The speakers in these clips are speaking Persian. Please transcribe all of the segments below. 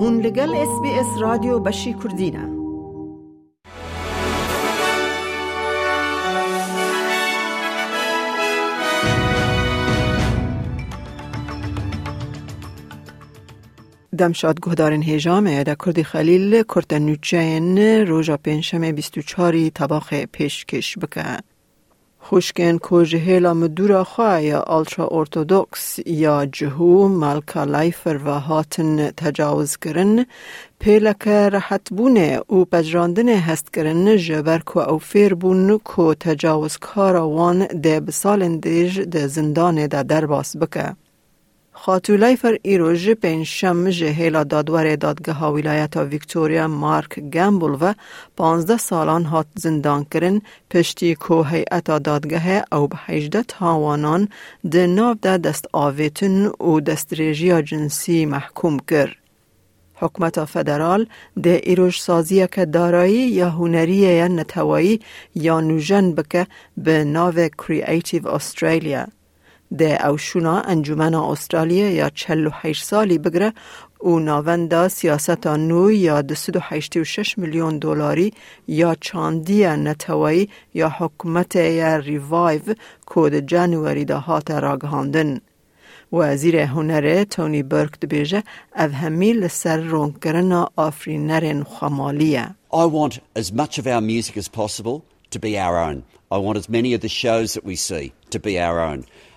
هون لگل اس بی اس رادیو بشی کردینه دمشاد گهدارن هیجام در کردی خلیل کرد نوچین روژا پنشم 24 طباخ پیشکش بکه. خوشکن کو جهیلا مدورا خواه یا آلترا ارتودکس یا جهو مالکا لایفر و هاتن تجاوز کرن پیلک راحت بونه او پجراندن هست کرن جبر کو او فیر بون کو تجاوز کارا وان ده بسالن دیج ده زندان ده درباس بکه. خاتولای فر ایروژ پنجشم جهیلا دادور دادگاه ولایت ویکتوریا مارک گمبل و پانزده سالان هات زندان کرن پشتی کو هیئت دادگاه او به هجده تاوانان ده ناو ده دست آویتن و دست ریجیا جنسی محکوم کر. حکمت فدرال ده ایروژ سازی که دارایی یا هنری یا نتوایی یا نوژن بکه به ناو کریئیتیو استرالیا. ده اوشونا انجمن استرالیا یا 48 سالی بگره او ناوندا سیاست نو یا 286 میلیون دلاری یا چاندی نتوایی یا حکومت یا ریوایو کود جانوری ده هات راگهاندن. وزیر هنر تونی برک دبیجه او همی لسر رون کرنا آفرینرین خمالیه. I want as much of our music as possible to be our own. I want as many of the shows that we see to be our own.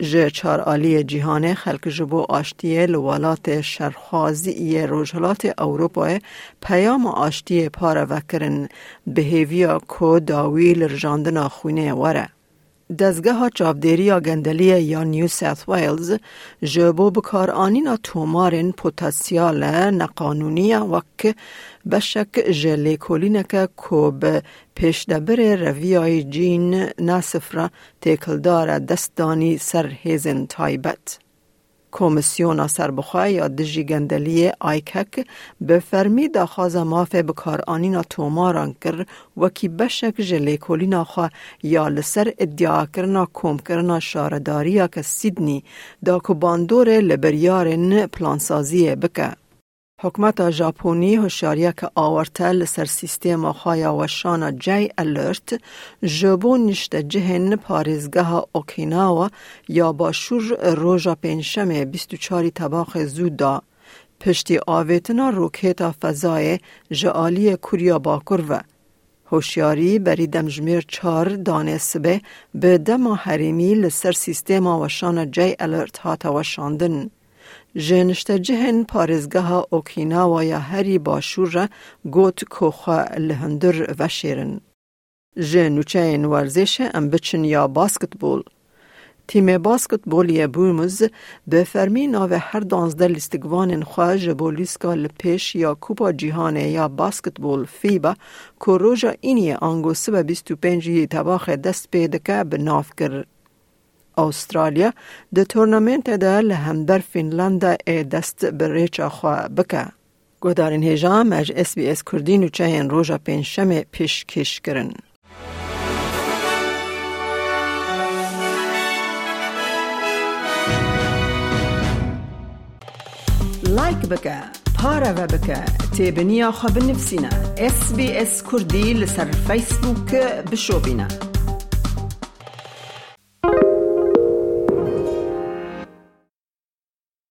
جه چار آلی جهان خلق جبو آشتی لوالات شرخوازی روژلات اوروپا پیام آشتی پار وکرن بهیویا کو داویل رجاندنا خونه وره. دزگاه چاودیری گندلی یا نیو ساث ویلز جبو بکار آنینا تومارن پوتاسیال نقانونی وک بشک جلی کولینک کو به پیش دبر رویای جین ناسفرا تکلدار دستانی سر هیزن تایبت. کمیسیون سربخواه یا دجی گندلی آیکک به فرمی داخواز مافه بکار آنینا توماران کر وکی بشک جلی کولینا خواه یا لسر ادعا کرنا کوم کرنا شارداریا که سیدنی دا کو باندور لبریارن پلانسازی بکه. حکمت ژاپنی هوشیاریه که آورته لسر سیستم خایا و شانا جی الرت جبو نشته جهن پارزگاه اوکیناوا یا با شور روژا پنشم 24 طباق زودا. پشتی آویتنا روکیتا فضای جعالی کوریا باکر و هوشیاری بری دمجمیر چار دانه سبه به دما حریمی لسر سیستم و شانا جی الرت هاتا و شاندن. جنشت جهن پارزگاه اوکینا یا هری باشور گوت کوخا لهندر و شیرن. جنوچه این ورزش ام بچن یا باسکتبول. تیم باسکتبولی بومز به فرمی ناو هر دانزده لیستگوان خواه بولیسکا لپیش یا کوپا جیهان یا باسکتبول فیبا که روژا اینی آنگو سبه بیستو پنجی تباخ دست پیدکه به ناف کرد. استرالیا د تورنمنت ده لهمبر فنلند ای دست بریچا خوا بکه. گودارین هجام اج اس بی اس کردین و پنشم پیش کش کرن. لایک بکه پارا و بکه تیبنیا خواب نفسینا اس بی اس